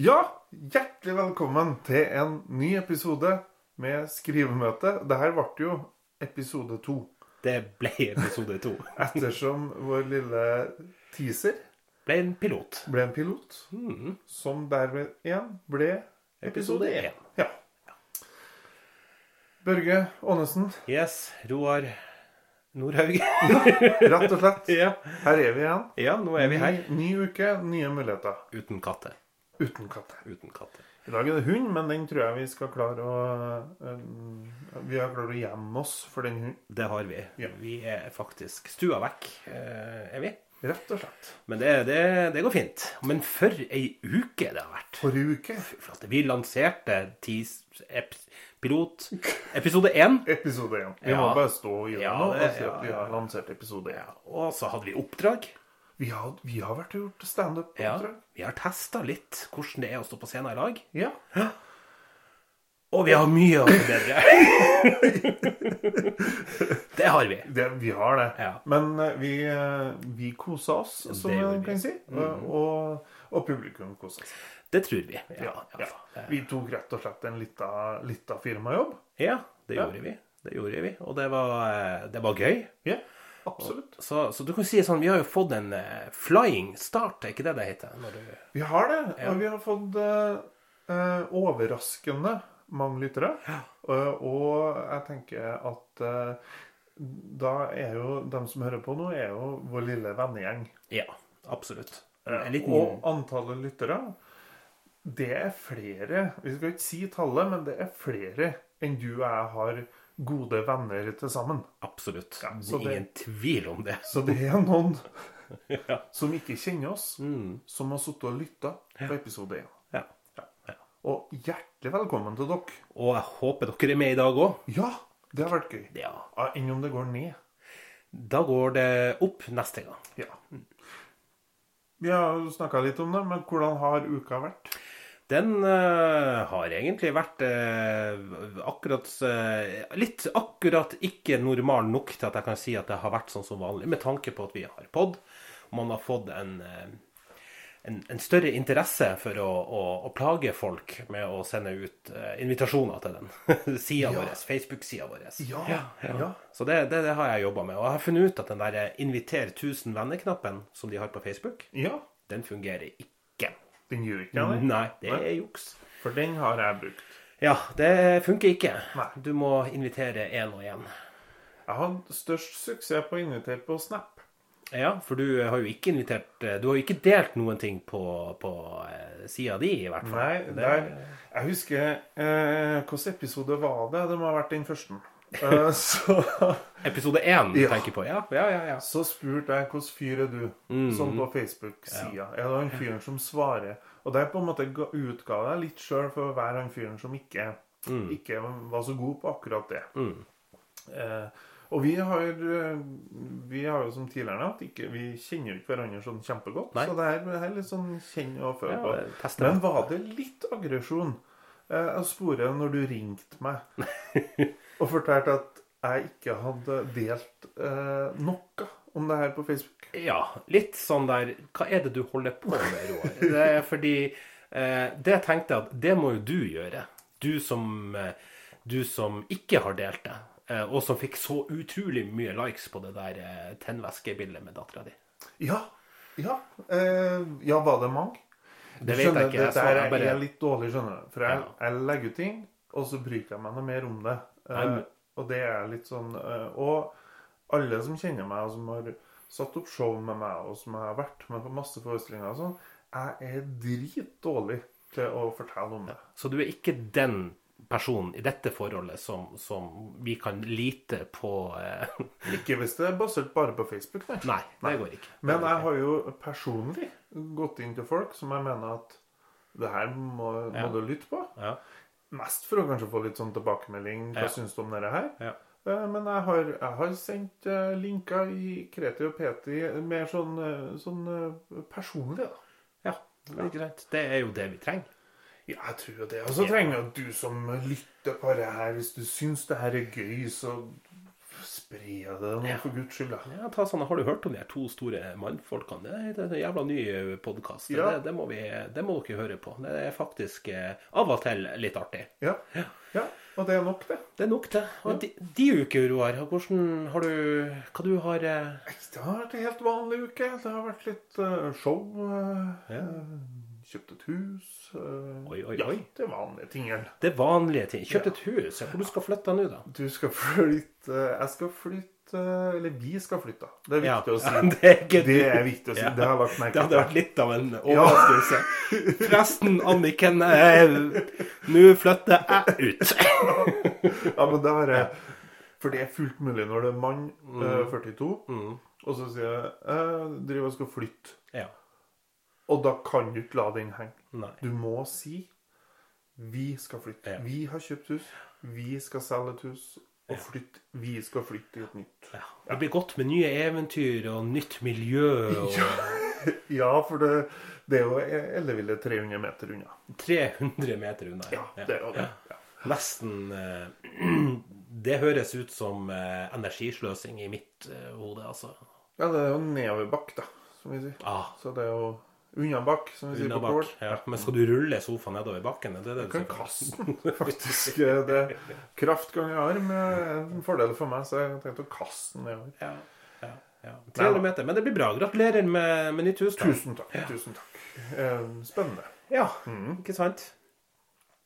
Ja, hjertelig velkommen til en ny episode med skrivemøte. Dette ble jo episode to. Det ble episode to. Ettersom vår lille teaser Ble en pilot. ble en pilot, som derved igjen ble episode én. Ja. Børge Aanesen, Yes, Roar Nordhaug. rett og slett. ja. Her er vi igjen. ja, nå er vi her. Ny, ny uke, nye muligheter. Uten katter. Uten katter. Uten katter. I dag er det hund, men den tror jeg vi skal klare å eh, Vi har klart å gjemme oss for den hunden. Det har vi. Ja. Vi er faktisk stua vekk, eh, er vi. Rett og slett. Men det, det, det går fint. Men for ei uke det har vært. Forrige uke. Fy flate. Vi lanserte tis, ep, pilot episode én. Episode én. Vi Ja. må bare stå i det Ja, nå og det- si ja, vi har lansert episode én. Og så hadde vi oppdrag. Vi, har, vi har vært og gjort standup. Ja, vi har testa litt hvordan det er å stå på scenen i lag. Ja. Og vi har mye å forbedre. det har vi. Det, vi har det. Ja. Men eh, vi, eh, vi kosa oss, som man kan si. Mm. si. Og, og publikum kosa seg. Det tror vi. Ja, Ja. Vi tok rett og slett en lita, lita firmajobb. ja det gjorde vi. Det gjorde vi. Og det var, eh, det var gøy. Ja, absolutt. Så, så du kan si sånn, vi har jo fått en uh, flying start, er ikke det det heter? Du... Vi har det. Ja. Og vi har fått eh, overraskende mange lyttere. Eh, og jeg tenker at da er jo de som hører på nå, er jo vår lille vennegjeng. Ja, absolutt. En liten... Og antallet lyttere, det er flere Vi skal ikke si tallet, men det er flere enn du og jeg har gode venner til sammen. Absolutt. Ja, det er ingen tvil om det. Så det er noen Ja. som ikke kjenner oss, Mm. som har sittet og lytta på episode 1. Ja. Ja. Og hjertelig velkommen til dere. Og jeg håper dere er med i dag òg. Ja, det har vært gøy. Ja. Ja, Enn om det går ned. Da går det opp neste gang. Ja. Vi har snakka litt om det, men hvordan har uka vært? Den uh, har egentlig vært uh, akkurat uh, Litt akkurat ikke normal nok til at jeg kan si at det har vært sånn som vanlig, med tanke på at vi har pod. Man har fått en, en, en større interesse for å, å, å plage folk med å sende ut invitasjoner til den sida Ja. vår, Facebook-sida vår. Ja, ja. ja. Så det, det, det har jeg jobba med. Og jeg har funnet ut at den der 'inviter 1000 venner'-knappen som de har på Facebook, Ja, den fungerer ikke. Den gjør ikke det. Nei, det er juks. For den har jeg brukt. Ja, det funker ikke. Nei. Du må invitere én og én. Jeg har størst suksess på å invitere på Snap. Ja, for du har jo ikke invitert Du har jo ikke delt noen ting på, på eh, sida di, i hvert fall. Nei, Det- der, jeg husker eh, Hvilken episode var det? Det må ha vært den første. Eh, så, Episode én Ja. tenker på. Ja, ja, ja. ja. så spurte jeg hvilken fyr er du? Mm. Sånn på Facebook-sida. Er det han fyren som svarer? Og der på en måte ga- utga jeg litt sjøl for å være han fyren som ikke, ikke var så god på akkurat det. Mm. Eh, og vi har, eh, vi har jo som tidligere nevnt, ikke, vi kjenner jo ikke hverandre sånn kjempegodt. Nei. Så det her, det her er litt sånn kjenn og føl på. Ja, Men var det litt aggresjon Jeg sporer spore når du ringte meg og fortalte at jeg ikke hadde delt eh, noe om det her på Facebook? Ja, litt sånn der Hva er det du holder på med, Roar? Det er fordi eh, Det tenkte jeg at det må jo du gjøre. Du som, eh, du som ikke har delt det. eh, Og som fikk så utrolig mye likes på det der eh, tennvæskebildet med dattera di. Ja. Ja, eh, ja var det mange? Det vet jeg ikke. Jeg det der jeg bare- er litt dårlig, skjønner du. For jeg, Ja. jeg legger ut ting, og så bryr jeg meg noe mer om det. Eh, Nei, og det er litt sånn eh, Og alle som kjenner meg, og som har satt opp show med meg, og som har vært med på masse forestillinger og sånn, jeg er dritdårlig til å fortelle om det. Så du er ikke den personen i dette forholdet som, som vi kan lite på eh, Ikke hvis det er basert bare på Facebook, nei. Nei, det går ikke. Det Men jeg har jo personlig gått inn til folk som jeg mener at det her må, må Ja. du lytte på. Ja. Mest for å kanskje få litt sånn tilbakemelding. Hva Ja. syns du om dette her? Ja. Eh, Men jeg har, jeg har sendt eh, linker i Kreti og Peti mer sånn, eh, sånn personlig, da. Ja, det er greit. Det er jo det vi trenger. Ja, jeg tror det. Og så trenger du som lytter på det her, hvis du syns det her er gøy, så Spre det nå, for guds skyld. da. Ja, ta sånn, Har du hørt om de to store mannfolkene? Det er en jævla ny podkast. Ja. Det, det, må vi- det må dere høre på. Det er faktisk eh, av og til litt artig. Ja. ja. Og det er nok, det. Det er nok, det. Og de, de uker, Roar, hvordan har du Hva du har eh, Nei, Det har vært en helt vanlig uke. Det har vært litt eh, show. eh, Ja. eh, Kjøpt et hus. Oi, Oi, oi, ja, det er vanlige tingene. Det er vanlige ting. Kjøpt et hus. Ja, hvor du skal flytte nå, da? Du skal flytte Jeg skal flytte Eller vi skal flytte. Det er Ja, viktig å si. det er Det er viktig å si. Ja. Det har vært merkelig Det hadde vært litt av en overraskelse. Forresten, Anniken, eh, nå flytter jeg ut. Ja, men det er For det er fullt mulig når det er mann, mm. 42, Mm. og så sier jeg jeg driver og skal flytte. Ja. Og da kan du ikke la den henge. Nei. Du må si vi skal flytte. Ja. Vi har kjøpt hus. Vi skal selge et hus og flytte. Vi skal flytte i et nytt. Ja. Det blir godt med nye eventyr og nytt miljø og Ja, for det, det er jo elleville 300 meter unna. 300 meter unna. Ja, det er jo det. Ja. Nesten eh, Det høres ut som eh, energisløsing i mitt eh, hode, altså. ja, det er jo nedoverbakk, da, som vi sier. Ah, Så det er jo unnabakk, som vi sier på. Kål. Ja. Men skal du rulle sofaen nedover bakken? Er det det Du du kan kaste den, faktisk. Det, kraft ganger arm er en fordel for meg, så jeg tenkte å kaste den nedover. Ja, ja, ja. 300 meter. Men det blir bra. Gratulerer med, med nytt hus. da. Tusen takk. Tusen takk. Eh, Spennende. Ja, Mm. ikke sant?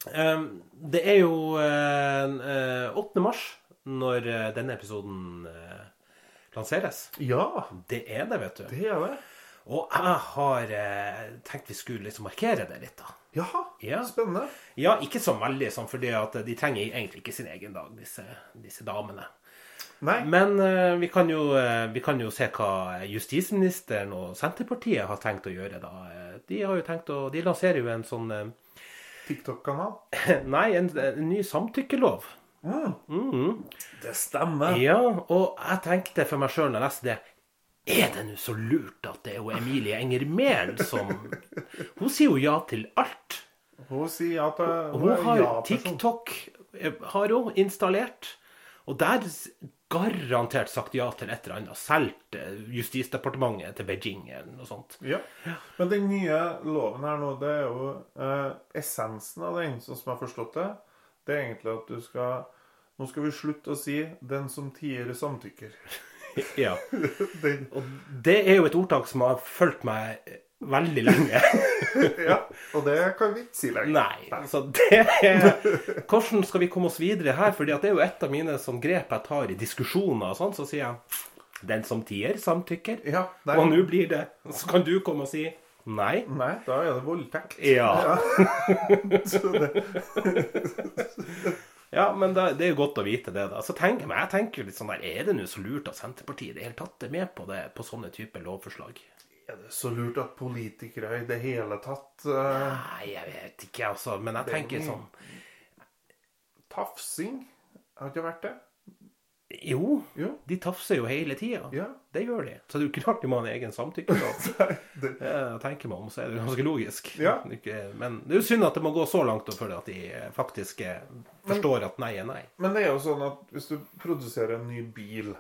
Um, det er jo eh, eh, 8. mars når denne episoden uh, lanseres. Ja, Det er det, vet du. det er det. Og jeg har eh, tenkt vi skulle liksom markere det litt, da. Jaha, Ja. spennende. Ja, ikke så veldig sånn, fordi at de trenger egentlig ikke sin egen dag, disse, disse damene. Nei, Men eh, vi, kan jo, eh, vi kan jo se hva justisministeren og Senterpartiet har tenkt å gjøre, da. Eh, De har jo tenkt å De lanserer jo en sånn eh, TikTok-kanal. Nei, en, en ny samtykkelov. Mm, Mm. det stemmer. Ja, og jeg tenkte for meg sjøl når jeg leste det Er det nå så lurt at det er jo Emilie Enger Mehl som Hun sier jo ja til alt. Hun sier ja til Hun, hun har ja-person. TikTok eh, har hun installert. Og der garantert sagt ja til et eller annet. Solgt eh, Justisdepartementet til Beijing eller noe sånt. Ja. Men den nye loven her nå, det er jo eh, essensen av den, sånn som jeg har forstått det. Det er egentlig at du skal Nå skal vi slutte å si 'den som tier, samtykker'. Ja. Og det er jo et ordtak som har fulgt meg veldig lenge. ja, og det kan vi ikke si lenger. Nei. Altså, det er Hvordan skal vi komme oss videre her? Fordi det er jo et av mine sånn grep jeg tar i diskusjoner og sånn. Så sier jeg den som tier, samtykker. Ja, nei, Og nå blir det Så kan du komme og si nei. nei, da er det voldtekt. Ja. Så det, Ja, men da, det er jo godt å vite det, da. Så tenker jeg, jeg tenker litt sånn der Er det nå så lurt at Senterpartiet i det hele tatt er med på det på sånne typer lovforslag? er det så lurt at politikere i det hele tatt uh... Nei, jeg vet ikke, altså. Men jeg er tenker sånn Tafsing har ikke vært det. Jo, Jo. de tafser jo hele tida. Ja. Det gjør de. Så det er jo ikke rart de må ha en egen samtykkelov. Det, Jeg tenker meg om, så er det ganske logisk. Ja. Men det er jo synd at det må gå så langt før at de faktisk forstår forstår at nei er nei. Men det er jo sånn at hvis du produserer en ny bil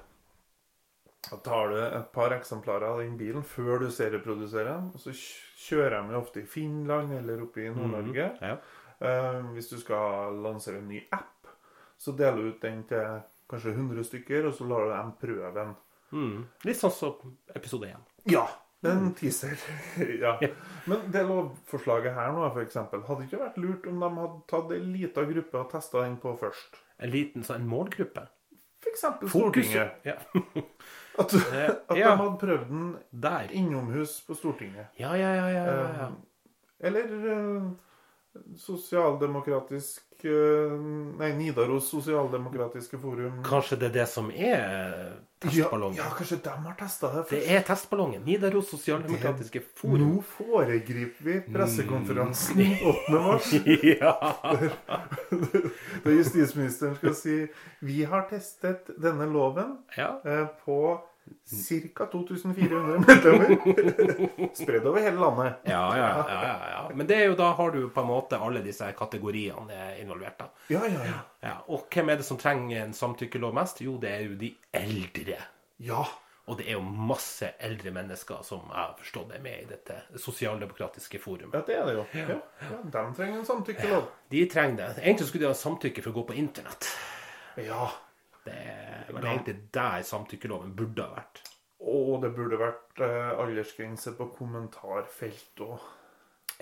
Da tar du et par eksemplarer av den bilen før du serieproduserer den. Og så kjører de ofte i Finland eller oppe i Nord-Norge. Ja. uh, hvis du skal lansere en ny app, så deler du ut den til kanskje 100 stykker, og så lar du dem prøve den. Mm. Litt sånn som episode 1. Ja. Det er en teaser. ja. Men det lovforslaget her nå, eksempel, hadde ikke vært lurt om de hadde tatt en liten gruppe og testa den på først? En liten sånn en målgruppe. For eksempel Stortinget. Ja. At, at de hadde prøvd den Der. innomhus på Stortinget. Ja, ja, ja, ja, ja, ja. Eh, Eller eh, sosialdemokratisk eh, Nei, Nidaros sosialdemokratiske forum. Kanskje det er det som er testballongen? ja, kanskje de har testa det Det er testballongen. Nidaros sosialdemokratiske forum. Nå foregriper vi pressekonferansen 8. mars. ja. Der justisministeren skal si Vi har testet denne loven ja. eh, på Ca. 2400 medlemmer. Spredd over hele landet. Ja, ja, ja, ja, ja. Men det er jo da har du på en måte alle disse kategoriene involvert. da. Ja, ja, ja. Ja, Og hvem er det som trenger en samtykkelov mest? Jo, det er jo de eldre. Ja. Og det er jo masse eldre mennesker som jeg har forstått er med i dette sosialdemokratiske forumet. ja, det er det jo. Ja, ja, De trenger en samtykkelov. De trenger det. Egentlig skulle de ha samtykke for å gå på internett. Ja. Det vel egentlig der samtykkeloven burde ha vært. Og det burde vært eh, aldersgrense på kommentarfelt òg.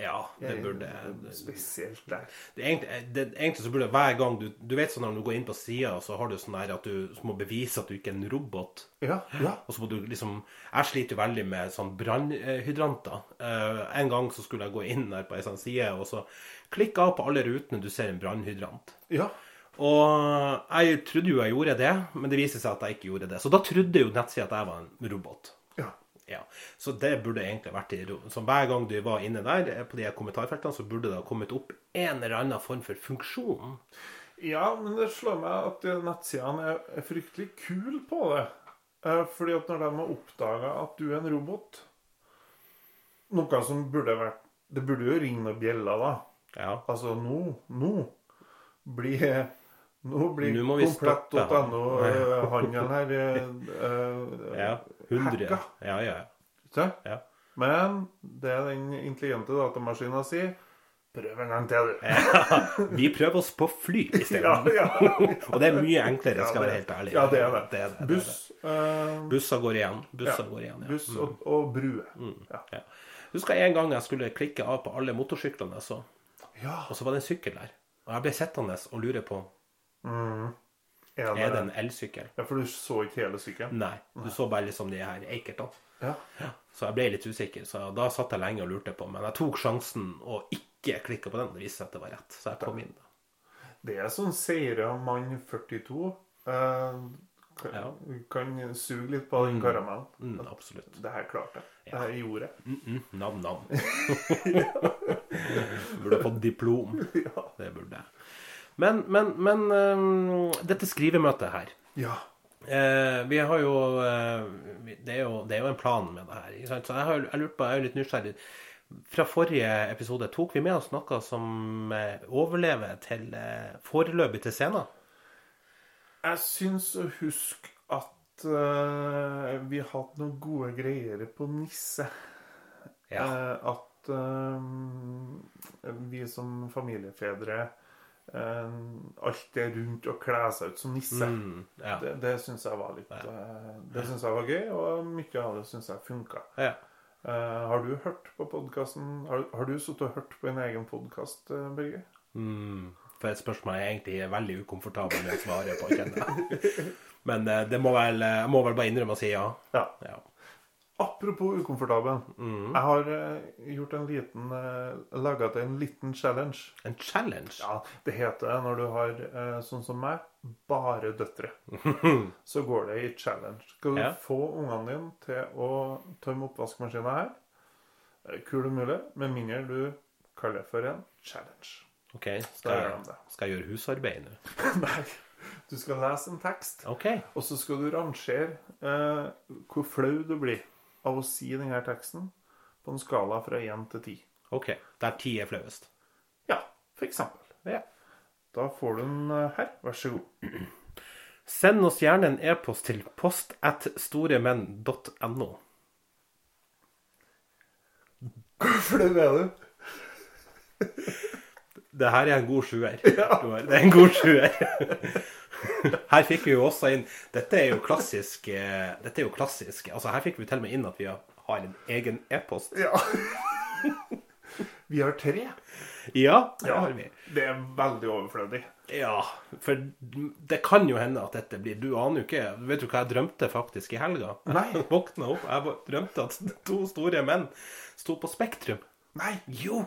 Ja, det burde Spesielt der. det, egentlig, det, egentlig så burde hver gang du Du vet sånn når du går inn på sida, så har du sånn her at du må bevise at du ikke er en robot. Ja, ja. Og så må du liksom Jeg sliter jo veldig med sånn brannhydranter. Uh, en gang så skulle jeg gå inn der på ei sånn side, og så klikke av på alle rutene du ser en brannhydrant. ja. Og jeg trodde jo jeg gjorde det, men det viser seg at jeg ikke gjorde det. Så da trodde jo nettsida at jeg var en robot. ja. Ja, Så det burde egentlig vært i. Så hver gang du var inne der, eh, på de kommentarfeltene, så burde det ha kommet opp en eller annen form for funksjon. Ja, men det slår meg at de nettsidene er, er fryktelig kule på det. Eh, fordi at når de har oppdaga at du er en robot Noe som burde vært Det burde jo ringe noen bjeller, da. Ja. Altså, nå Nå blir Nå blir Nå må vi stoppe han. komplett.no-handelen her eh, ja. 100. Hacka. Ja, ja. ja. ja. Men det den intelligente datamaskinen sier Prøv en gang til, du. Vi prøver oss på fly i stedet. Ja, ja. Og det er mye enklere, skal jeg være helt ærlig. Ja, det er det. det, er det, det er Buss, eh. Busser går igjen. Busser Ja, går igjen, ja. buss og, og bruer. Ja. ja. Husker en gang jeg skulle klikke av på alle motorsyklene så, ja. og så var det en sykkel der. Og jeg ble sittende og lure på Er er det det, en elsykkel. ja, for du så ikke hele sykkelen? Nei. Du så bare liksom de her eikertene. Ja. Så jeg ble litt usikker, så da satt jeg lenge og lurte på. Men jeg tok sjansen og ikke klikka på den. Det viste seg at det var rett, så jeg kom inn. da. Det er sånn seira mann 42 eh, kan, Ja. kan suge litt på den karamellen. Mm, absolutt. Det her klarte jeg. Det her gjorde jeg. Mm -mm, Nam-nam. burde fått diplom. Ja. Det burde jeg. Men, men, men øhm, dette skrivemøtet her ja. eh, Vi har jo eh, det, er jo det er jo en plan med det her. Ikke sant? Så jeg har jeg lurt på, jeg er litt nysgjerrig. Fra forrige episode tok vi med oss noe som eh, overlever til eh, foreløpig til scenen. Jeg syns å huske at uh, vi hadde noen gode greier på Nisse. Ja. Uh, at uh, vi som familiefedre eh, det rundt og kle seg ut som nisse. Mm, ja. Det, det syns jeg var litt ja. Det syns jeg var gøy, og mye av det syns jeg funka. ja. Uh, har du hørt på podkasten Har, har du sittet og hørt på en egen podkast, Børge? Mm, for et spørsmål jeg egentlig er veldig ukomfortabel med å svare på, kjenner jeg. Men eh, det må vel, jeg må vel bare innrømme å si ja. Ja. Apropos ukomfortabel. Mm. Jeg har eh, gjort en liten uh, Laga til en liten challenge. En challenge? Ja, Det heter når du har, eh, sånn som meg, bare døtre. Så går det i challenge. Skal du Ja. få ungene dine til å tømme oppvaskmaskina her, Kul og mulig, med mindre du kaller det for en challenge. OK, skal jeg, skal jeg gjøre husarbeid nå? Nei. Du skal lese en tekst, okay. og så skal du rangere eh, hvor flau du blir av å si denne teksten på en skala fra 1 til 10. ok. Der ti er flauest. Ja, for eksempel. Ja. Da får du den eh, her. Vær så god. Send oss gjerne en e-post til post at storemenn.no. Hvor flau er du? Det her er en god sjuer. Det er en god sjuer. Her fikk vi jo også inn Dette er jo klassisk eh, Dette er jo klassisk. Altså Her fikk vi til og med inn at vi har en egen e-post. Ja. Vi har tre. Ja, det har vi. Det er veldig overflødig. Ja, for det kan jo hende at dette blir Du aner jo ikke Vet du hva jeg drømte faktisk i helga? Nei. Jeg våkna opp, jeg drømte at to store menn sto på Spektrum. Nei. Jo!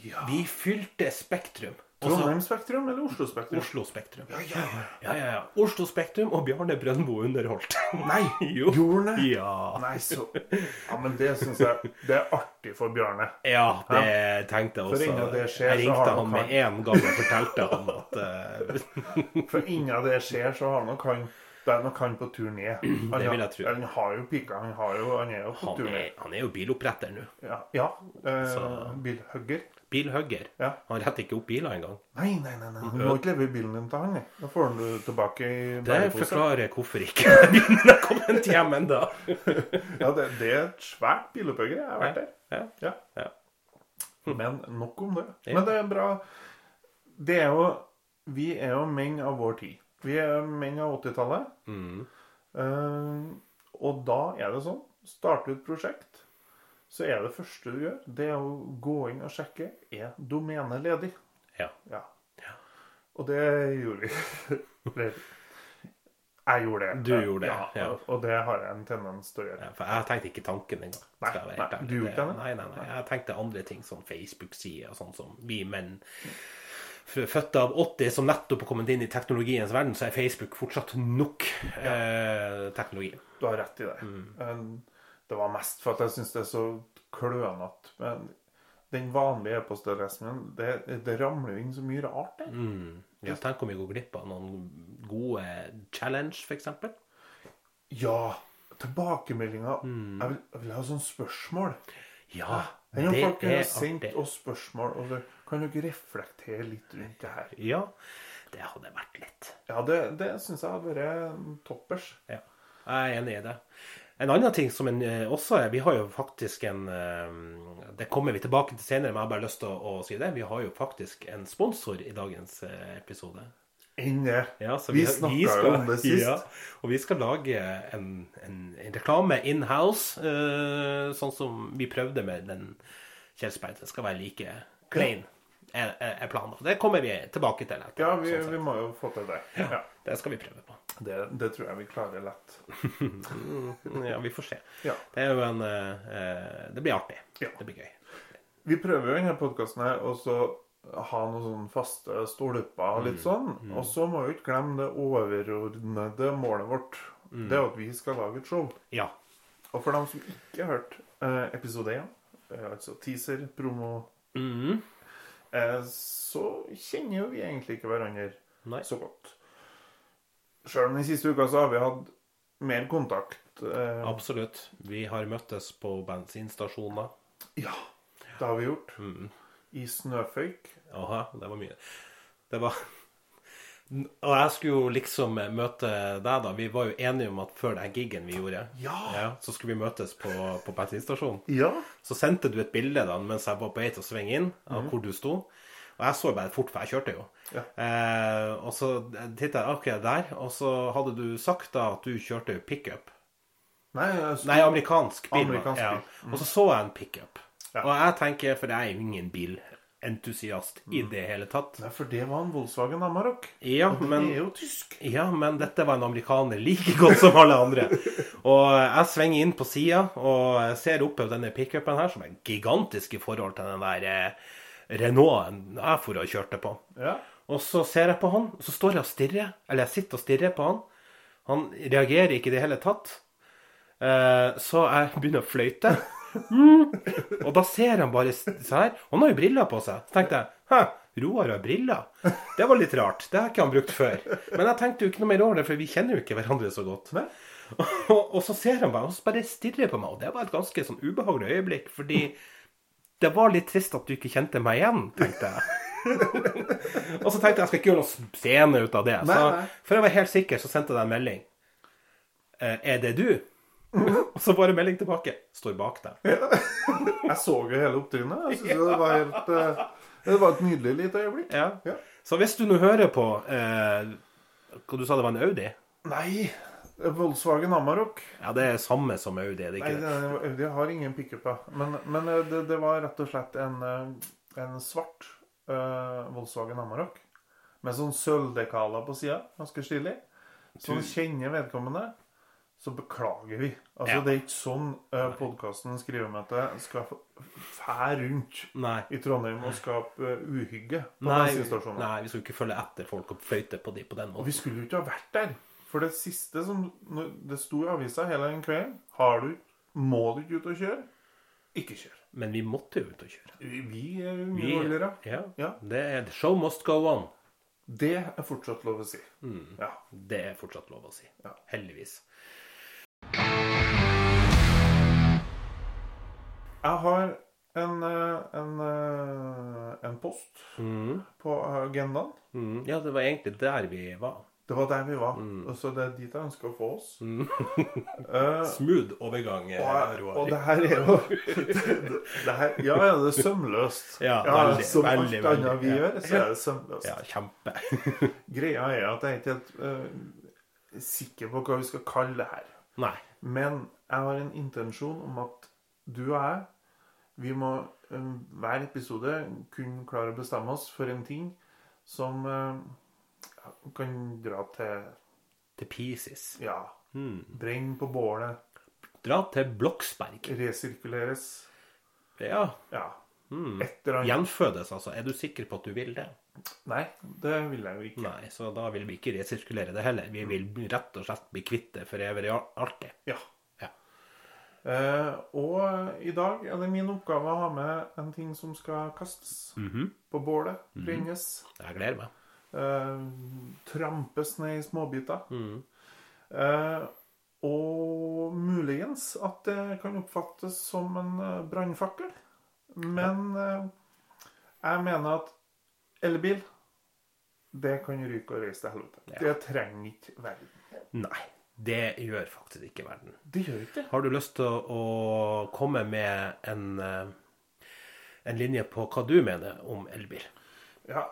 Vi fylte Spektrum. Trondheim Spektrum eller Oslo Spektrum? Oslo Spektrum. Ja, ja, ja. Ja, ja, ja. Oslo Spektrum og Bjarne Brøndbo underholdt. Nei, Jo. gjorde han det? Ja. Nei, så Ja, men det syns jeg Det er artig for Bjarne. Ja, det tenkte jeg også. For innen det skjer, jeg så ringte har han nok med han- en gang og fortalte han at uh... For innen det skjer, så har nok han Det er nok han på tur ned. Han, Det vil jeg tro. Han har jo pika. Han, han er jo på Han tur ned. han er jo biloppretter nå. Ja. ja eh, bilhugger. Bilhugger. Ja. Han retter ikke opp biler engang. Nei, nei, nei. nei. Du må ikke leve i bilen din til han. Da får han du tilbake i Det bærepose. forklarer hvorfor ikke bilen har kommet hjem ennå. Ja, det, det er et svært bilopphugger. Jeg har vært der. Ja. Ja. Ja. Men nok om det. Men det er bra. Det er jo Vi er jo menn av vår tid. Vi er menn av 80-tallet. Mm. Uh, og da er det sånn Starte et prosjekt, så er det første du gjør, det er å gå inn og sjekke er domenet ledig. Ja. Ja. Og det gjorde vi. Jeg gjorde det. Du gjorde det, ja. og- det har jeg en tendens til å gjøre. Ja, for jeg tenkte ikke tanken engang. Nei, nei, du gjorde ikke det? Nei, nei, nei. Jeg tenkte andre ting, sånn Facebook-sider og sånn som vi menn Født av 80 som nettopp har kommet inn i teknologiens verden, så er Facebook fortsatt nok eh, teknologi. Du har rett i det. Mm. Det var mest for at jeg syns det er så klønete. Men den vanlige e-postadressen min, det, det ramler jo inn så mye rart der. Mm. Ja, tenk om vi går glipp av noen gode challenge, f.eks. Ja, tilbakemeldinger. Mm. Jeg, vil, jeg vil ha sånne spørsmål. Ja, det er folk har sendt oss spørsmål, og det, kan dere reflektere litt rundt det her? Ja, det hadde vært litt. Ja, det, det syns jeg hadde vært toppers. Ja, jeg er enig i det. En annen ting som en, eh, også er Vi har jo faktisk en eh, Det kommer vi tilbake til senere, men jeg har bare lyst til å, å si det. Vi har jo faktisk en sponsor i dagens eh, episode. Enn det. Ja, vi Vi snakka jo om det sist. Ja, og vi skal lage en, en, en reklame in-house, uh, sånn som vi prøvde med den Kjelsberg. Det skal være like klein, er, er er planen. Det kommer vi tilbake til. etter, Ja, vi, sånn vi må jo få til det. Ja. Det skal vi prøve på. Det, det tror jeg vi klarer lett. Ja, vi får se. Ja. Det er jo en eh, Det blir artig. Ja. Det blir gøy. Vi prøver jo denne podkasten her også ha noen sånne faste stolper og Mm. litt sånn. Og så må vi ikke glemme det overordnede målet vårt. Mm. Det er at vi skal lage et show. Ja. Og for dem som ikke har hørt eh, episode 1, eh, altså teaser, promo, Mhm. eh, så kjenner jo vi egentlig ikke hverandre Nei. så godt. Sjøl om den siste uka så har vi hatt mer kontakt. Eh, Absolutt. Vi har møttes på bensinstasjoner. ja, det har vi gjort. Mm. I snøføyk. Aha, det var mye. Det var Og jeg skulle jo liksom møte deg, da. Vi var jo enige om at før den gigen vi gjorde, Ja. så skulle vi møtes på, på bensinstasjonen. Ja. Så sendte du et bilde da mens jeg var på vei til å svinge inn, av hvor du sto. Og jeg så bare fort, for jeg kjørte jo. Ja. Eh, og så tittet jeg akkurat der. Og så hadde du sagt da at du kjørte pickup. Nei, Nei, amerikansk bil. Amerikansk ja. Mm. Og så så jeg en pickup. Ja. Og jeg tenker, for jeg er jo ingen bilentusiast i Mm. det hele tatt. Nei, for det var en Volkswagen Amarok. Ja, Og men er jo tysk. Ja, men dette var en amerikaner like godt som alle andre. Og jeg svinger inn på sida og ser oppe på denne pickupen her, som er gigantisk i forhold til den der eh, Renaulten jeg for og kjørte på. Ja. Og så ser jeg på han, og så står jeg og stirrer. Eller jeg sitter og stirrer på han. Han reagerer ikke i det hele tatt. Eh, Så jeg begynner å fløyte. Mm. Og da ser han bare så her. Han har jo briller på seg. Så tenkte jeg Hæ, Roar har briller? Det var litt rart. Det har ikke han brukt før. Men jeg tenkte jo ikke noe mer over det, for vi kjenner jo ikke hverandre så godt. Og, og så ser han meg, og så bare stirrer på meg. Og det var et ganske sånn ubehagelig øyeblikk, fordi det var litt trist at du ikke kjente meg igjen, tenkte jeg. og så tenkte jeg jeg skal ikke gjøre noe scene ut av det. Så Nei, nei. for å være helt sikker, så sendte jeg deg en melding. Eh, er det du? og så bare melding tilbake. Står bak deg. Jeg så jo hele opptrinnet. Jeg synes det var helt eh, Det var et nydelig lite øyeblikk. Ja. Ja. Så hvis du nå hører på eh, Hva du sa det var en Audi? Nei, Volkswagen Amarok. Ja, det er samme som Audi, er det ikke Nei, det- Audi har ingen pickup Men, men eh, det, det var rett og slett en, eh, en svart uh, Volkswagen Amarok. Med sånn sølvdekaler på sida. Ganske stilig. Som kjenner vedkommende, så beklager vi. Altså, Ja. Det er ikke sånn uh, podkasten skrivemøte skal fære rundt Nei. i Trondheim og skape uhygge på Nei, bensinstasjoner. nei, vi skulle ikke følge etter folk og fløyte på de på den Og måten. vi skulle jo ikke ha vært der. For det siste som Det sto i avisa hele den kvelden Har du Må du ikke ut og kjøre? Ikke kjør. Men vi måtte jo ut og kjøre. Vi vi er mye dårligere. Ja. Ja. Det er The show must go on. Det er fortsatt lov å si. Ja. Det er fortsatt lov å si. Ja. Heldigvis. Jeg har en, eh, en, eh, en post Mm. på agendaen. Mm. Ja, det var egentlig der vi var. Det var der vi var. Og så det er dit jeg ønsker å få oss. Mm. uh, Smooth overgang, eh, og, Roar. og det her er jo det, det her, Ja, ja, det er sømløst. Ja, veldig, som veldig, alt annet vi ja. gjør, så er det sømløst. Ja, kjempe. Greia er at jeg er ikke helt uh, sikker på hva vi skal kalle det her. Nei. Men jeg har en intensjon om at du og jeg, vi må uh, hver episode kunne klare å bestemme oss for en ting som eh, kan dra til Til Pieces. Ja, Mm. brenne på bålet, Dra til Bloksberg. resirkuleres. Ja. Ja. Mm. Gjenfødes, altså. Er du sikker på at du vil det? Nei, det vil jeg jo ikke. Nei, så da vil vi ikke resirkulere det heller. Vi vil rett og slett bli kvitt det for evig og alltid. Ja. Ja. Eh, og i dag er det min oppgave å ha med en ting som skal kastes Mhm. på bålet. Brennes. Jeg gleder meg. Eh, trampes ned i småbiter. Mm. Eh, og muligens at det kan oppfattes som en eh, brannfakkel. Men jeg mener at elbil, det kan ryke og reise til helvete. Ja. Det trenger ikke verden. Nei, det gjør faktisk ikke verden. Det gjør ikke. Har du lyst til å, komme med en, en linje på hva du mener om elbil? Ja,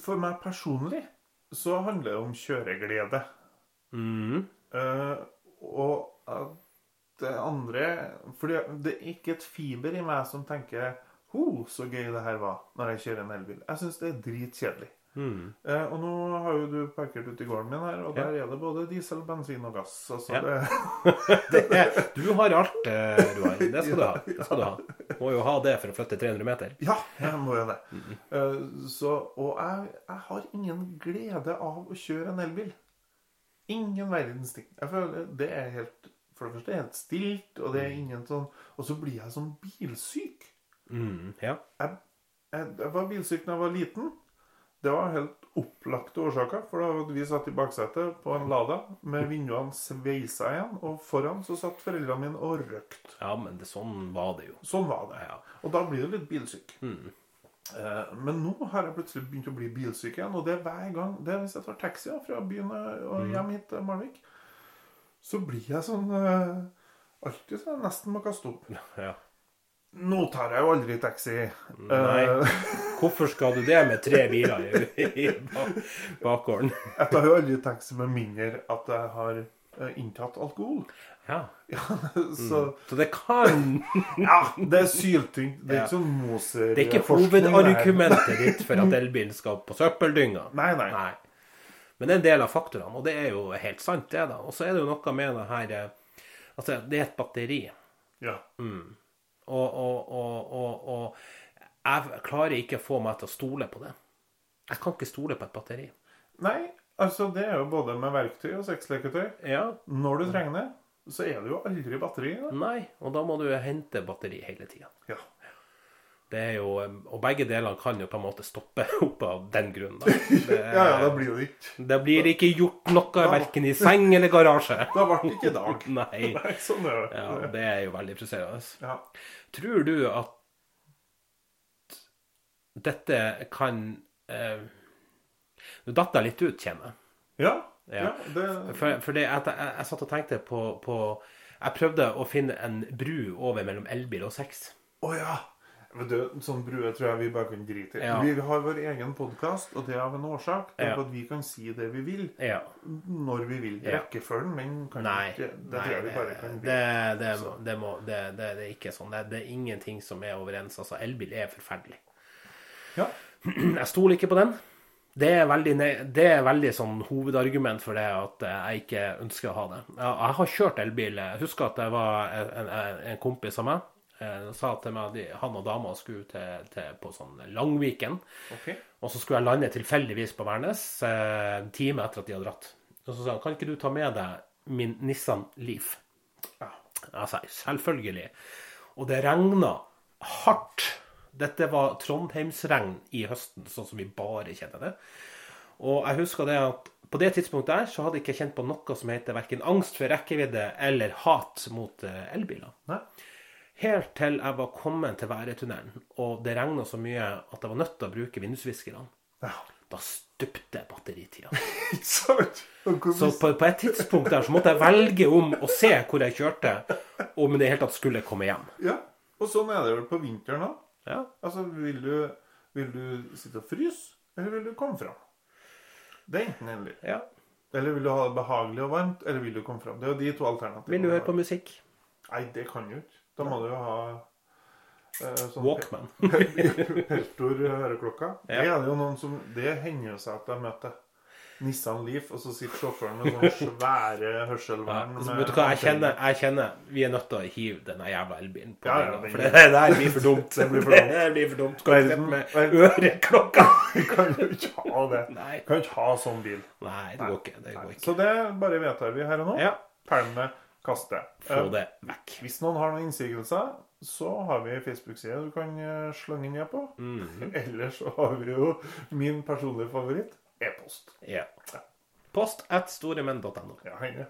for meg personlig så handler det om kjøreglede. Mm. Uh, og uh, det andre For det er ikke et fiber i meg som tenker Ho, så gøy det her var når jeg kjører en elbil. Jeg syns det er dritkjedelig. Mhm. Eh, og nå har jo du parkert ute i gården min her, og Ja. der er det både diesel, bensin og gass. Altså Ja. det, Det er, du har alt, eh, Roar. Det skal du ha. Det skal du ha. Må jo ha det for å flytte 300 meter. Ja, jeg må jo det. Eh, så, og jeg, jeg har ingen glede av å kjøre en elbil. Ingen verdens ting. Jeg føler det er helt For det første helt stilt, og det er ingen sånn Og så blir jeg sånn bilsyk. Mm, Ja. Jeg, jeg, jeg var bilsyk da jeg var liten. Det var helt opplagte årsaker. For da hadde vi satt i baksetet på en Lada med vinduene sveisa igjen, og foran så satt foreldrene mine og røykte. ja, men det, sånn var det jo. Sånn var det. Ja. Og da blir du litt bilsyk. Mm. Eh, Men nå har jeg plutselig begynt å bli bilsyk igjen, og det er hver gang det er hvis jeg tar taxi fra byen og hjem hit til Malvik, så blir jeg sånn eh, Alltid så jeg nesten må kaste opp. ja. Nå tar jeg jo aldri taxi. Nei. Eh, Hvorfor skal du det med tre biler i, i ba- bakgården? Jeg tar jo aldri taxi med mindre at jeg har eh, inntatt alkohol. Ja. Ja, så Så det kan Ja, det er syltynt. Det er Ja. ikke sånn moser... Det er ikke hovedargumentet ditt for at elbilen skal på søppeldynga. Nei, nei. Nei. Men det er en del av faktorene, og det er jo helt sant, det, da. Og så er det jo noe med det her eh, Altså, det er et batteri. Ja. Og, og, og, og, og jeg klarer ikke å få meg til å stole på det. Jeg kan ikke stole på et batteri. Nei, altså det er jo både med verktøy og sexleketøy. Ja, Når du trenger det, så er det jo aldri batteri i det. Nei, og da må du hente batteri hele tida. Ja. Det er jo, og begge delene kan jo på en måte stoppe opp av den grunn. Da. Det, Ja, ja, da blir det ikke det blir ikke gjort noe verken i seng eller garasje. Da ble det ikke i dag. Nei. Nei, sånn er det. Ja, det er jo veldig frustrerende. Ja. Tror du at dette kan eh, Nå datt jeg litt ut, kjenner jeg. Ja, Ja. ja, det For, for det, jeg, jeg, jeg satt og tenkte på, på Jeg prøvde å finne en bru over mellom elbil og sex. Å ja! Vet du, sånn brue tror jeg vi bare kan drite i. Ja. Vi har vår egen podkast, og det er av en årsak. Det er Ja. at vi kan si det vi vil, Ja. når vi vil. Ja. Rekkefølgen, men kan Nei, ikke Det nei tror jeg vi bare kan det, bli. det, det, det, det, er ikke sånn. Det, det er ingenting som er overens. Altså, elbil er forferdelig. Ja. Jeg stoler ikke på den. Det er veldig, det er veldig sånn hovedargument for det at eh, jeg ikke ønsker å ha det. Jeg, har kjørt elbil. Jeg husker at det var en, en, en kompis av meg eh, sa til meg at han og dama skulle til, til på sånn Langviken. Okay. Og så skulle jeg lande tilfeldigvis på Værnes eh, en time etter at de hadde dratt. Og så sa han kan ikke du ta med deg min Nissan Leaf? Ja. Jeg sa selvfølgelig. Og det regna hardt. Dette var Trondheimsregn i høsten, sånn som vi bare kjenner det. Og jeg husker det at på det tidspunktet der så hadde jeg ikke kjent på noe som heter verken angst for rekkevidde eller hat mot eh, elbiler. Nei. Helt til jeg var kommet til Væretunnelen, og det regna så mye at jeg var nødt til å bruke vindusviskerne. Ja. Da stupte batteritida. Så på, på et tidspunkt der så måtte jeg velge om å se hvor jeg kjørte, om det i det hele tatt skulle komme hjem. Ja, og sånn er det vel på vinteren òg. Ja. Altså, vil du, vil du sitte og fryse, eller vil du komme fram? Det er enten eller. ja. Eller vil du ha det behagelig og varmt, eller vil du komme fram? Det er jo de to alternativene. Vil du høre på musikk? Nei, det kan du ikke. Da må du jo ha eh, sånn Walkman. Peltor høreklokka. Ja. Det er det jo noen som Det hender jo seg at jeg møter Nissan Leaf, og så sitter sjåføren med sånne svære hørselvern. Ja, vet du hva, jeg kjenner, jeg kjenner Vi er nødt til å hive denne jævla elbilen på Ja, ja, det- For det der blir for dumt. Det blir for dumt. Det blir for dumt. Skal du med øreklokka? Kan jo ikke ha det. Nei. kan jo ikke ha sånn bil. Nei, det går ikke. Det går ikke. Så det bare vedtar vi her og nå. Ja, Pælme kaste. få Eh, det vekk. Hvis noen har noen innsigelser, så har vi Facebook-side du kan eh, slenge ned på. Mhm. Ellers så har vi jo min personlige favoritt, e-post. Ja. Post at storemenn.no. Ja, henne.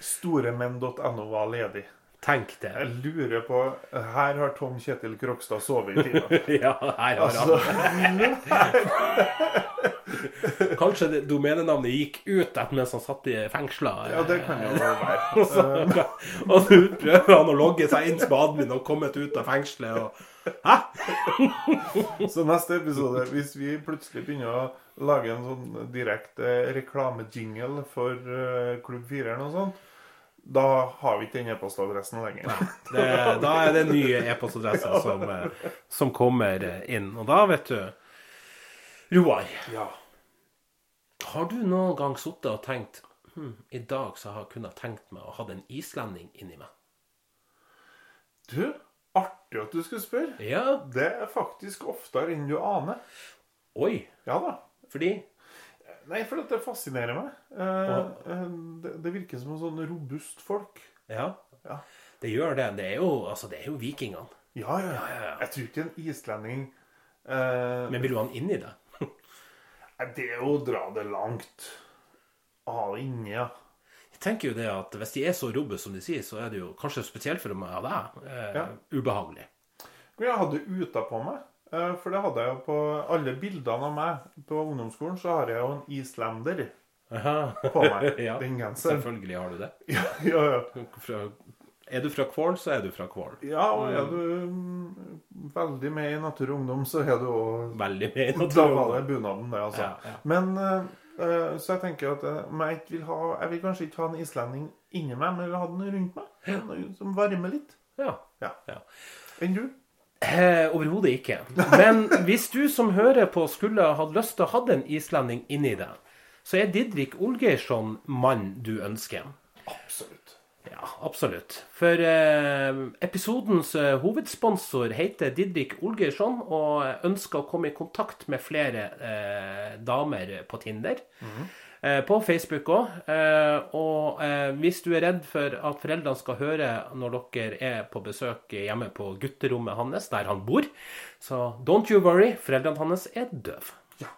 Storemenn.no var ledig. Tenk det. Jeg lurer på Her har Tom Kjetil Krokstad sovet i timen. Ja, her har Altså, han Kanskje det domenenavnet gikk ut etter mens han satt i fengsla. ja, det kan jo være. Og så og nå prøver han å logge seg inn som admin og kommet ut av fengselet og Hæ? Så neste episode, hvis vi plutselig begynner å lage en sånn direkte reklamejingle for eh, Klubb 4 eller noe sånt, da har vi ikke den e-postadressen lenger. Det, da er det en ny e-postadresse som, eh, som kommer inn. Og da, vet du Roar, Ja. Har du noen gang sittet og tenkt hm, I dag så har jeg kunnet tenkt meg å ha en islending inni meg. Du, artig at du skulle spørre. Ja. Det er faktisk oftere enn du aner. Oi. Ja da. Fordi Nei, for det fascinerer meg. Eh, det, det virker som en sånn robust folk. Ja. Ja. Det gjør det. Det er jo, altså, det er jo vikingene. Ja, ja. ja, ja. Jeg tror ikke en islending eh, Men vil du ha han inni deg? nei, Det er jo å dra det langt. Ha det inni, ja. Jeg tenker jo det at Hvis de er så robuste som de sier, så er det jo kanskje spesielt for meg og deg eh, Ja. ubehagelig. Jeg hadde uta på meg. eh, For det hadde jeg jo på alle bildene av meg på ungdomsskolen. Så har jeg jo en islender Aha. på meg. Ja, Den genseren. Selvfølgelig har du det. Ja, ja, ja. Fra, er du fra Kvål, så er du fra Kvål. ja, og er du mm, veldig med i Natur og Ungdom, så er du òg Veldig med i Natur og Ungdom. Da var det bunaden, det, altså. Ja, ja. Men eh, eh, Så jeg tenker at eh, jeg, vil ha, jeg vil kanskje ikke ha en islending inni meg, men jeg vil ha den rundt meg. Noe Som varmer litt. Ja. Ja. Ja. Enn du? Eh, Overhodet ikke. Men hvis du som hører på skulle hatt lyst til å ha en islending inni deg, så er Didrik Olgeirsson mann du ønsker. Absolutt. Ja, absolutt. For eh, episodens eh, hovedsponsor heter Didrik Olgeirsson og ønsker å komme i kontakt med flere eh, damer på Tinder. Eh, på Facebook òg. Eh, og eh, hvis du er redd for at foreldrene skal høre når dere er på besøk hjemme på gutterommet hans, der han bor, så don't you worry, foreldrene hans er døve. Ja.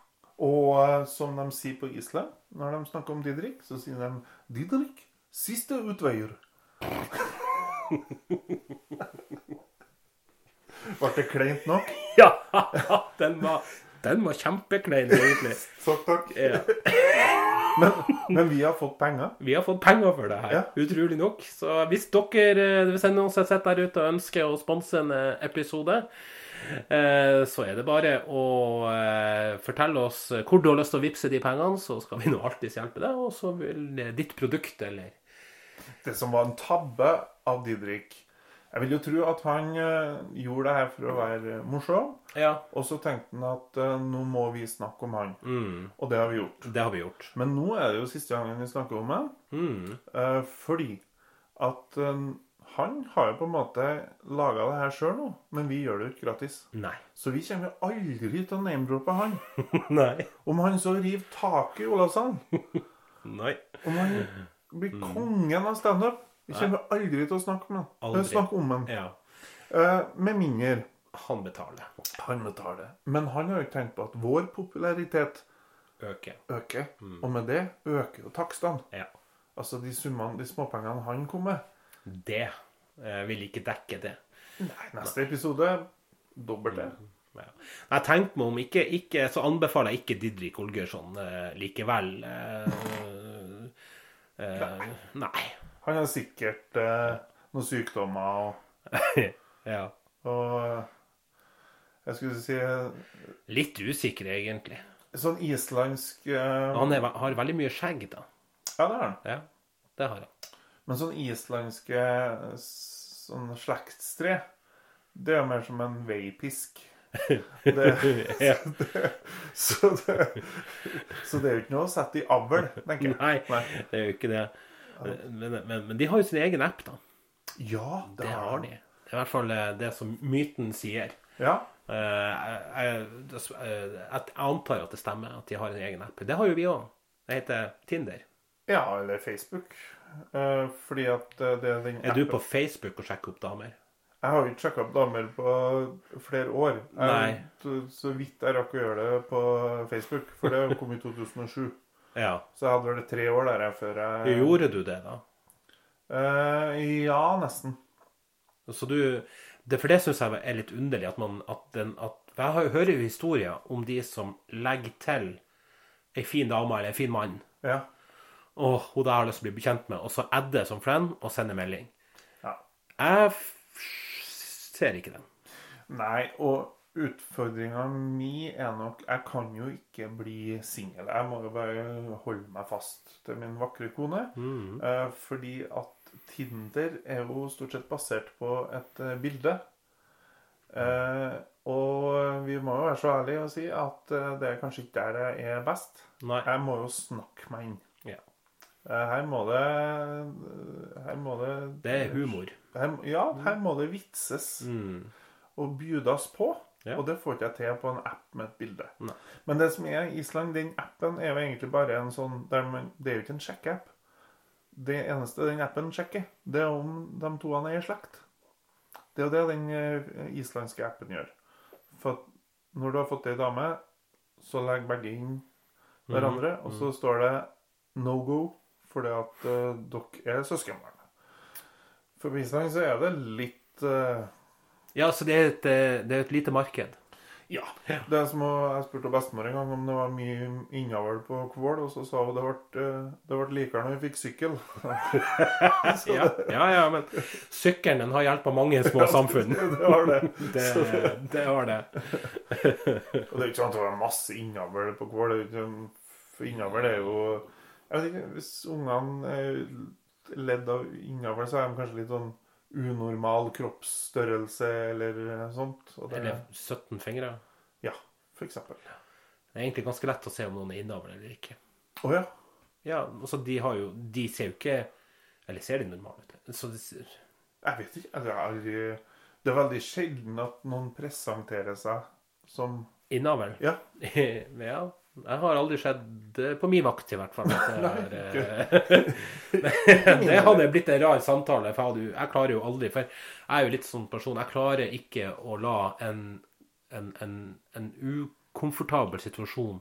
Og som de sier på Island, når de snakker om Didrik, så sier de Didrik, siste utveier. Ble det kleint nok? Ja! Den var, den var kjempeklein, egentlig. Takk, takk. Ja. Men, men vi har fått penger. Vi har fått penger for det her, Ja. utrolig nok. Så hvis dere eh, hvis noen som sitter der ute og ønsker å sponse en eh, episode, eh, så er det bare å fortelle oss hvor du har lyst til å vippse de pengene, så skal vi nå alltids hjelpe deg. Og så vil ditt produkt eller Det som var en tabbe av Didrik Jeg vil jo tro at han eh, gjorde det her for å være morsom. Ja. Og så tenkte han at eh, nå må vi snakke om han. Mm, Og det har vi gjort. det har vi gjort. Men nå er det jo siste gangen vi snakker om ham. Mm, eh, fordi at han har jo på en måte laga det her sjøl nå, men vi gjør det jo ikke gratis. nei. Så vi kommer aldri til å name-droppe han. nei. Om han så river taket i Olavshallen, Nei. om han blir kongen av standup Vi kommer aldri til å snakke med han. Snakke om han. Ja. Eh, med mindre Han betaler. han betaler. Men han har jo ikke tenkt på at vår popularitet øker. øker. Og med det øker jo takstene. Ja. Altså de summene, de småpengene han kom med. Det eh, vil ikke dekke det. Nei, neste episode dobbelt det. Ja. Jeg tenkte meg om ikke, ikke Så anbefaler jeg ikke Didrik Olgørsson eh, likevel. Eh, eh, nei. Han har sikkert eh, noen sykdommer og, ja. og Jeg skulle si eh, Litt usikker, egentlig. sånn islandsk eh, Han er, har veldig mye skjegg, da. Ja, det har han. Ja, det har han. Men sånn islandske eh, sånn slektstre, det er mer som en veipisk. Det, det, så, det, så det er jo ikke noe å sette i avl, tenker jeg. Nei, Nei. det er jo ikke det. Men, men, men de har jo sin egen app, da. Ja, Det har de. Det er i hvert fall eh, det som myten sier. Ja. Eh, Jeg, jeg, eh, jeg antar at det stemmer at de har en egen app. Det har jo vi òg. Det heter Tinder. ja, eller Facebook. Fordi at det er den Er du på Facebook og sjekker opp damer? Jeg har jo ikke sjekka opp damer på flere år. Jeg, så- vidt jeg rakk å gjøre det på Facebook, for det kom i 2007. Ja. Så jeg hadde vel tre år der jeg før jeg Gjorde du det, da? Eh, ja, nesten. Så du det, For det syns jeg er litt underlig at man at den, at, Jeg har hører jo historier om de som legger til ei fin dame eller en fin mann. Ja. Og hun der har lyst til å bli bekjent med. Og så adder som friend og sender melding. ja. Jeg ser ikke den. Nei, og utfordringa mi er nok Jeg kan jo ikke bli singel. Jeg må jo bare holde meg fast til min vakre kone. Eh, fordi at Tinder er jo stort sett basert på et eh, bilde. Eh, og vi må jo være så ærlige og si at det er kanskje ikke der jeg er best. Nei. Jeg må jo snakke meg inn. Ja. Eh, her må det Her må det Det er humor. Her, ja, her må det vitses Mm. og bjudes på. Ja. Og det får ikke jeg til på en app med et bilde. Nei. Men det som er Island, den appen er jo egentlig bare en sånn der man, Det er jo ikke en sjekkeapp. Det eneste den appen sjekker, det er om de to er i slekt. Det er jo det den eh, islandske appen gjør. For når du har fått ei dame, så legger begge inn hverandre, og så står det 'no go' fordi at uh, dere er søskenbarn. For på så er det litt uh... Ja, så det er et, eh, det er et lite marked. Ja. Det er som å, Jeg spurte bestemor en gang om det var mye innavl på Kvål, og så sa hun det ble, eh, det ble likere når vi fikk sykkel. Ja, ja, ja men sykkelen den har hjulpet mange små samfunn. det har det. Det, det har det. Og det er jo ikke sant at det var masse innavl på Kvål. innavl er jo Jeg vet ikke, Hvis ungene er ledd av innavl, så er de kanskje litt sånn unormal kroppsstørrelse eller sånt. Og det, Eller 17 fingre. Ja, for eksempel. Det er egentlig ganske lett å se om noen er innavl eller ikke. Å ja. Ja, altså de har jo De ser jo ikke Eller ser de normale ut? Så de, ser- Jeg vet ikke. Det er, det er veldig sjelden at noen presenterer seg som Innavl? Ja. ja. Jeg har aldri skjedd på min vakt, i hvert fall. Det, er, eh, det hadde blitt en rar samtale. For jeg klarer jo aldri For jeg er jo litt sånn person. Jeg klarer ikke å la en, en, en, en ukomfortabel situasjon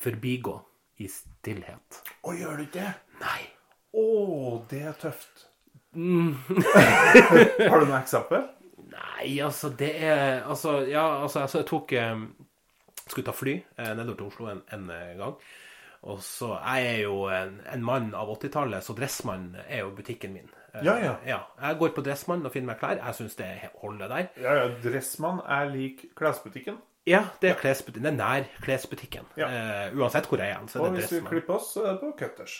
forbigå i stillhet. Å, gjør du ikke det? Nei. Å, det er tøft. Mm. Har du noe eksempel? Nei, altså, det er Altså, ja, altså, altså jeg tok eh, Skulle ta fly eh, nedover til Oslo en, en eh, gang. Og så Jeg er jo en, en mann av 80-tallet, så Dressmann er jo butikken min. Ja, Ja, ja. Jeg går på Dressmann og finner meg klær. Jeg syns det holder der. Ja, ja, Dressmann er lik klesbutikken. Ja, det er klesbutikken. Det er nær klesbutikken. Ja. Eh, uansett hvor jeg er, så Og er det hvis vi klipper oss, så er det på Cutters.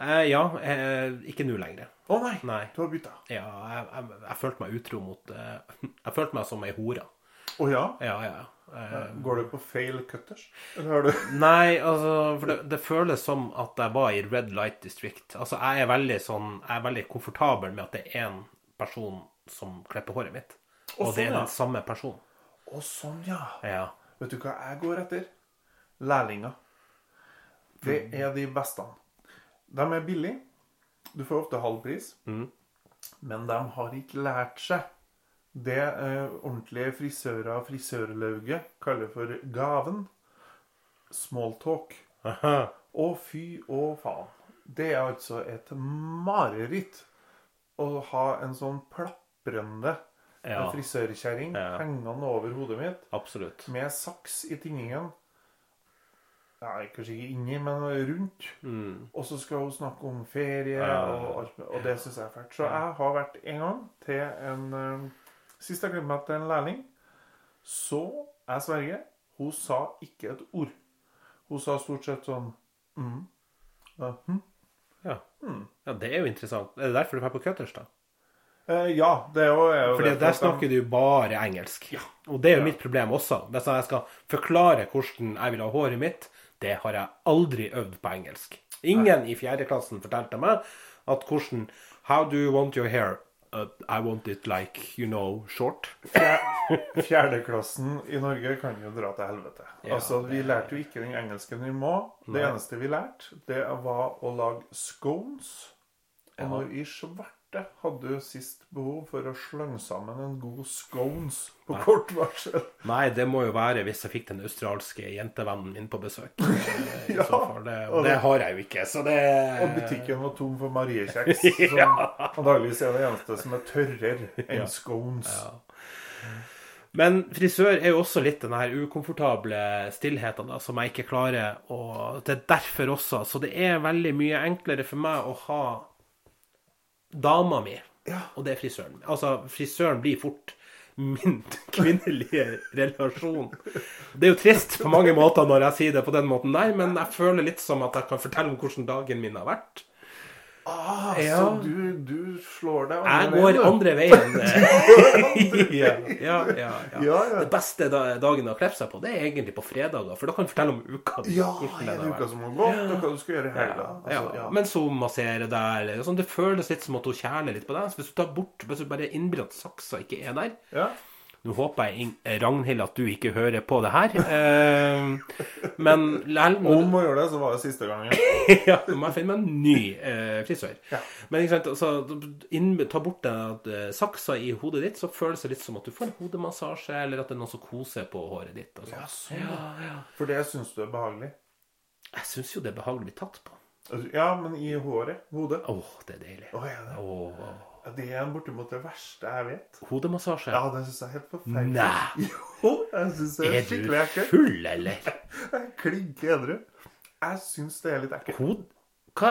Eh, ja, eh, ikke nå lenger. Å nei, Nei. du har bytta. Ja, jeg, jeg, jeg følte meg utro mot eh, Jeg følte meg som ei hore. Å ja? Ja, ja. Eh, Går du på feil Cutters? Nei, altså For det, det føles som at jeg var i Red Light District. Altså, jeg er veldig sånn Jeg er veldig komfortabel med at det er én person som klipper håret mitt. Og, Og det er den ja. samme personen. Å, sånn, ja. Ja. Vet du hva jeg går etter? Lærlinger. Det er de beste. De er billige. Du får ofte halv pris. Men de har ikke lært seg det eh, ordentlige frisører og frisørlauget kaller for gaven. Smalltalk. Å, fy og faen. Det er altså et mareritt å ha en sånn plaprende Ja. frisørkjerring Ja. hengende over hodet mitt Absolutt. med saks i tinningen. Ja, kanskje ikke inni, men rundt. Mm. Og så skal hun snakke om ferie Ja. og alt, og det syns jeg er fælt. Så jeg har vært en gang til en eh, Sist jeg glemte meg til en lærling, så jeg sverger, hun sa ikke et ord. Hun sa stort sett sånn mm, uh, hm. Ja. Mm. ja, det er jo interessant. Er det derfor du er på Cutters, da? Eh, ja, det er jo, er jo Fordi det, der snakker du bare engelsk. Og det er jo Ja. mitt problem også. Hvis jeg skal forklare hvordan jeg vil ha håret mitt, det har jeg aldri øvd på engelsk. Ingen i fjerde klassen fortalte meg at hvordan How do you want your hair? Uh, I want it like, you know, short. Fjerdeklassen i Norge kan jo dra til helvete. Ja, altså, Vi det- lærte jo ikke den engelsken vi må. Det eneste vi lærte, det var å lage scones. Og når i svarte hadde jo sist behov for å slønge sammen en god scones på kort varsel? Nei, det må jo være hvis jeg fikk den australske jentevennen min på besøk. I Ja. Det, og det- har jeg jo ikke, så det Og butikken var tom for mariekjeks, som antageligvis er det eneste som er tørrere enn Ja. scones. Ja. Men frisør er jo også litt den her ukomfortable stillheten da, som jeg ikke klarer å Det er derfor også. Så det er veldig mye enklere for meg å ha dama mi, Ja. og det er frisøren. Altså, frisøren blir fort min kvinnelige relasjon. Det er jo trist på mange måter når jeg sier det på den måten der, men jeg føler litt som at jeg kan fortelle om hvordan dagen min har vært. Ah, Ja. Så du, du slår deg Jeg andre går veien, du. andre veien. ja, ja. Det beste dagen å klippe seg på, det er egentlig på fredager. For da kan du fortelle om uka. Ja, hele vært. som har gått, og hva du skal gjøre i helga. Altså. Mens hun masserer der. Sånn, det føles litt som at hun kjæler litt på deg. Så hvis du tar bort, hvis du bare innbiller at saksa ikke er der Ja. Nå håper jeg, Ragnhild, at du ikke hører på det her. Eh, men lell, Om å gjøre det, så var det siste gangen. ja, nå må jeg finne meg en ny eh, frisør. Ja. Men ikke sant, altså, inn, ta bort den eh, saksa i hodet ditt, så føles det litt som at du får en hodemassasje, eller at det er noen som koser på håret ditt. Og sånn. sånn, ja, ja. For det syns du er behagelig? Jeg syns jo det er behagelig å bli tatt på. Altså, Ja, men i håret? Hodet? Åh, det er deilig. Å, er det? Åh. Det er bortimot det verste jeg vet. Hodemassasje? Ja, det syns jeg er helt forferdelig. Nei. Jo, jeg syns det er er du skikkelig ekkelt. full, eller? Jeg er Klink edru. Jeg syns det er litt ekkelt. Hod... Hva?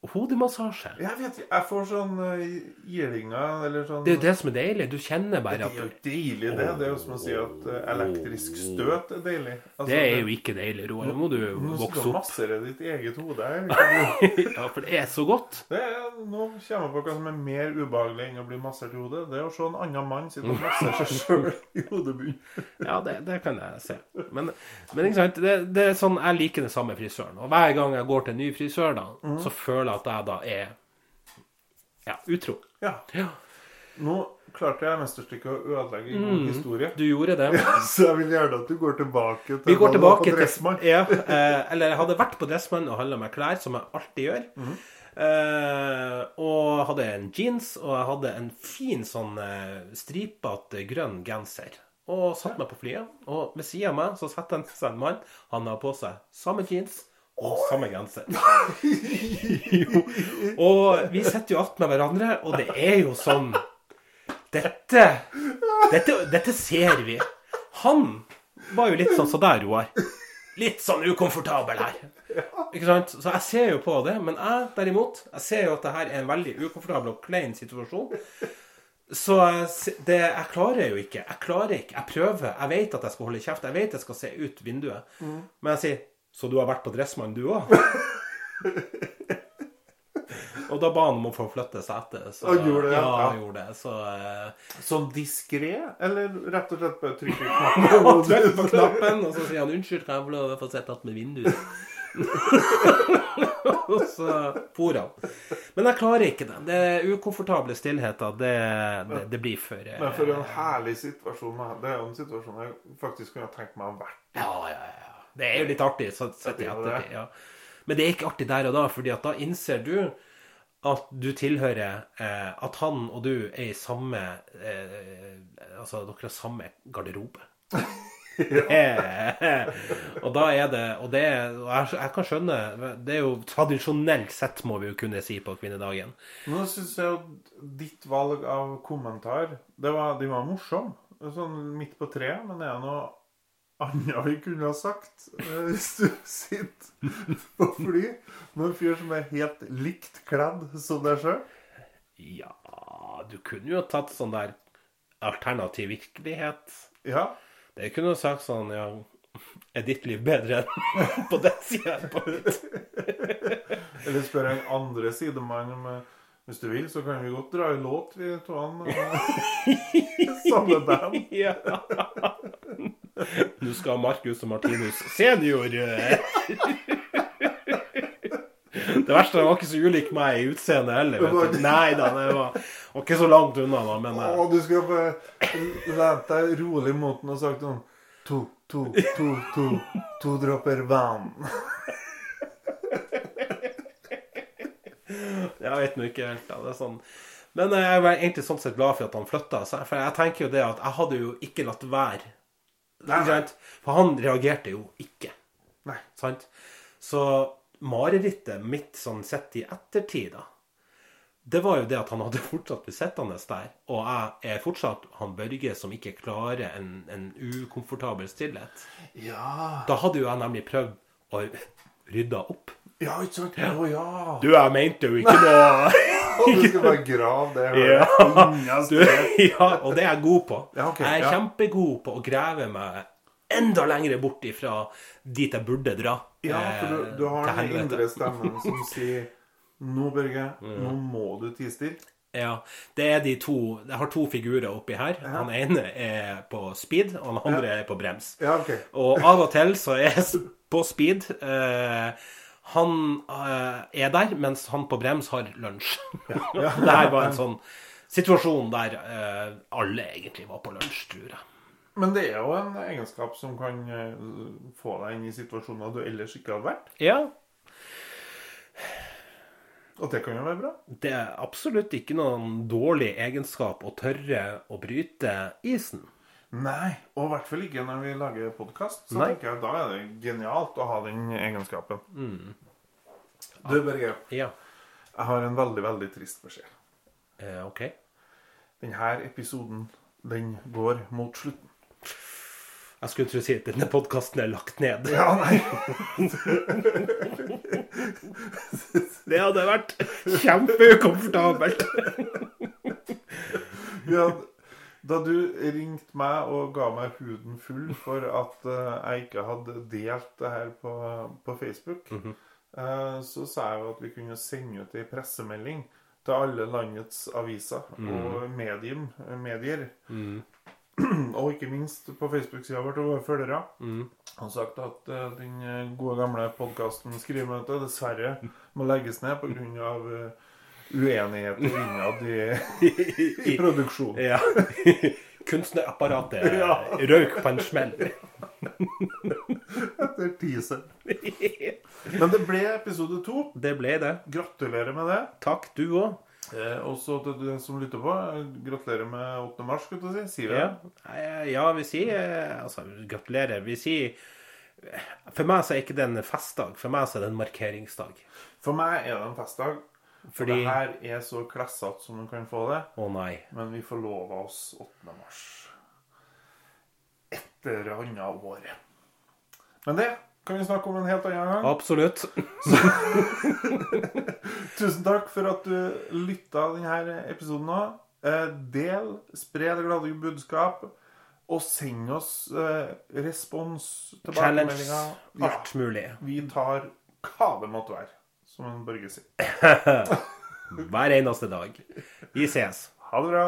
Hodemassasje? Jeg vet ikke, jeg får sånn uh, giringer eller sånn Det er jo det som er deilig. Du kjenner bare at Det er jo deilig, det. Det er jo som å si at eh, elektrisk støt er deilig. Altså, Det er jo ikke deilig, Roar. Nå må du vokse opp. Nå skal du massere ditt eget hode her. Ja, for det er så godt. Det er, nå kommer jeg på hva som er mer ubehagelig enn å bli massert i hodet. Det er å se en annen mann sitte og massere seg sjøl i hodebunnen. Ja, det, det kan jeg se. Men, men ikke sant? Det, det er sånn, jeg liker den samme frisøren. Og hver gang jeg går til en ny frisør, da, så føler jeg at jeg da er ja, utro. Ja. Ja, Nå klarte jeg mesterstykket å ødelegge en god historie. du gjorde det. Så jeg vil gjerne at du går tilbake til Vi går hva på tilbake til Dressmann. ja, eh, Eller jeg hadde vært på Dressmann og handla meg klær, som jeg alltid gjør. Eh, og hadde en jeans, og jeg hadde en fin sånn eh, stripete grønn genser. Og satt meg på flyet. Og ved sida av meg så satt en, en mann. Han har på seg samme jeans og samme genser. jo. Og vi sitter jo attmed hverandre, og det er jo sånn dette, dette Dette ser vi. Han var jo litt sånn som der Roar. Litt sånn ukomfortabel her. Ikke sant? Så jeg ser jo på det. Men jeg derimot, jeg ser jo at det her er en veldig ukomfortabel og klein situasjon. Så det, jeg klarer jo ikke. Jeg klarer ikke. Jeg prøver. Jeg vet at jeg skal holde kjeft. Jeg vet jeg skal se ut vinduet. Men jeg sier Så du har vært på Dressmann, du òg? Og da ba han om å få flytte setet. Så, Og gjorde det, ja, ja. han gjorde det. Så uh, Sånn diskré, eller rett og slett bare trykke på knappen? trykker på knappen, og så sier han 'unnskyld, kan jeg få lov å få sitte med vinduet'? og så for han. Men jeg klarer ikke det. Det er ukomfortable stillheter. Det, det, det blir for eh, Men for en herlig situasjon. Det er jo en situasjon jeg faktisk kunne tenkt meg å ha vært Ja, ja, ja. Det er jo litt artig så- sett i Det er jo ettertid. Ja. Men det er ikke artig der og da, fordi at da innser du at du tilhører eh, At han og du er i samme eh, Altså, dere har samme garderobe. ja. og da er det Og det og jeg, jeg kan skjønne Det er jo tradisjonelt sett, må vi jo kunne si, på kvinnedagen. Nå syns jeg at ditt valg av kommentar det var, De var morsomme. Sånn midt på treet. Men er det noe annet vi kunne ha sagt eh, hvis du sitter på fly med en fyr som er helt likt kledd som deg sjøl? Ja Du kunne jo tatt sånn der alternativ virkelighet. Ja. Det kunne du sagt sånn Ja, er ditt liv bedre enn på den sida? Eller spør en andre sidemann om Hvis du vil, så kan vi godt dra i låt, vi to. Samme band. Nå skal Marcus og Martinus senior eh. Det verste er han var ikke så ulik meg i utseendet heller. Vet du. Nei da, det var, var ikke så langt unna, da. Men eh, Å, du skal bare lent deg rolig mot den og sagt sånn To, to, to, to, to dråper vann. jeg vet nå ikke helt. da, det er sånn Men eh, jeg var egentlig sånn sett glad for at han flytta. For jeg tenker jo det at jeg hadde jo ikke latt være. For han reagerte jo ikke. Nei. Sant? Så marerittet mitt sånn sett i ettertid, da det var jo det at han hadde fortsatt blitt sittende der. Og jeg er fortsatt han Børge som ikke klarer en, en ukomfortabel stillhet. Ja. Da hadde jo jeg nemlig prøvd å rydde opp. Ja, ikke sant? Å ja. Du, jeg mente jo ikke noe du skal bare grave det Ja. du, Ja, og det er jeg god på. Ja, okay, jeg er ja. kjempegod på å grave meg enda lenger bort ifra dit jeg burde dra. Ja, for du, du eh, har den indre stemmen som sier Nå, Børge, Mm. nå må du tie stille. Ja, det er de to Jeg har to figurer oppi her. Han ene er på speed, og han andre er på brems. Ja, okay. Og av og til så er jeg på speed. Eh, han uh, er der, mens han på brems har lunsj. det her var en sånn situasjon der uh, alle egentlig var på lunsj, tror jeg. Men det er jo en egenskap som kan eh, få deg inn i situasjoner du ellers ikke hadde vært. Ja, Og det kan jo være bra. det er absolutt ikke noen dårlig egenskap å tørre å bryte isen. Nei, og i hvert fall ikke når vi lager podkast. Så Nei. tenker jeg da er det genialt å ha den egenskapen. Du, Børge, Ja, jeg har en veldig, veldig trist beskjed. eh, OK. Denne episoden, den går mot slutten. Jeg skulle tro å si at denne podkasten er lagt ned. Ja, nei. Det hadde vært kjempeukomfortabelt. Ja, da du ringte meg og ga meg huden full for at uh, jeg ikke hadde delt det her på, på Facebook, eh, så sa jeg jo at vi kunne sende ut ei pressemelding til alle landets aviser og medium, medier. og ikke minst på Facebook-sida vår til våre følgere. Han sagt at uh, den gode gamle podkasten Skrivemøte dessverre må legges ned pga. Uh, uenigheter innad i, i produksjonen. Ja. Kunstnerapparatet Ja. røyk på en smell. Etter teaser. Men det ble episode to. Det ble det. Gratulerer med det. Takk, du òg. Eh, også til du som lytter på, eh, gratulerer med 8. mars, skal du si. Sier vi det? Ja. ja, vi sier eh, Altså, gratulerer. Vi sier For meg så er ikke det en festdag. For meg så er det en markeringsdag. For meg er det en festdag. For Fordi det her er så klessete som du kan få det. Å nei. Men vi forlova oss 8. mars. Et eller annet år. Men det kan vi snakke om en helt annen gang. Absolutt. Tusen takk for at du lytta denne episoden òg. Eh, del, spre det glade budskap, og send oss eh, respons, Challenge. tilbakemeldinger. Ja, Alt mulig. vi tar hva det måtte være, som en Børge sier. Hver eneste dag. Vi ses. Ha det bra.